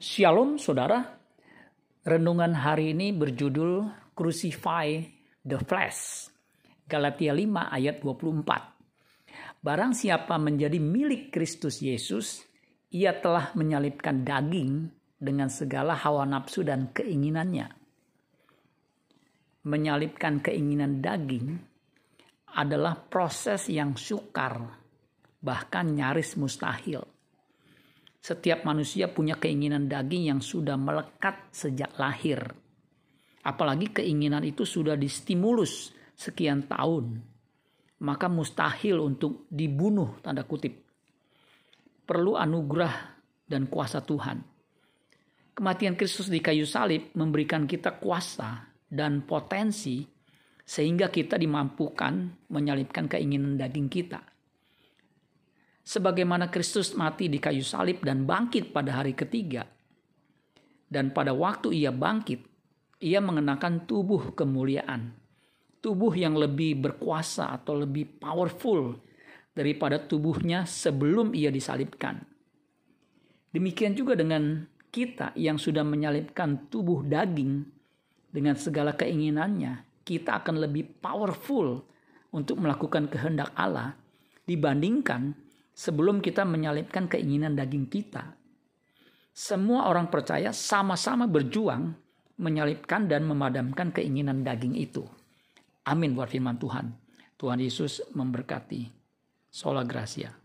Shalom saudara, renungan hari ini berjudul Crucify the Flesh. Galatia 5 ayat 24. Barang siapa menjadi milik Kristus Yesus, ia telah menyalipkan daging dengan segala hawa nafsu dan keinginannya. Menyalipkan keinginan daging adalah proses yang sukar, bahkan nyaris mustahil setiap manusia punya keinginan daging yang sudah melekat sejak lahir. Apalagi keinginan itu sudah distimulus sekian tahun. Maka mustahil untuk dibunuh tanda kutip. Perlu anugerah dan kuasa Tuhan. Kematian Kristus di kayu salib memberikan kita kuasa dan potensi sehingga kita dimampukan menyalipkan keinginan daging kita sebagaimana Kristus mati di kayu salib dan bangkit pada hari ketiga. Dan pada waktu ia bangkit, ia mengenakan tubuh kemuliaan. Tubuh yang lebih berkuasa atau lebih powerful daripada tubuhnya sebelum ia disalibkan. Demikian juga dengan kita yang sudah menyalibkan tubuh daging dengan segala keinginannya, kita akan lebih powerful untuk melakukan kehendak Allah dibandingkan sebelum kita menyalipkan keinginan daging kita. Semua orang percaya sama-sama berjuang menyalipkan dan memadamkan keinginan daging itu. Amin buat firman Tuhan. Tuhan Yesus memberkati. Sola Gracia.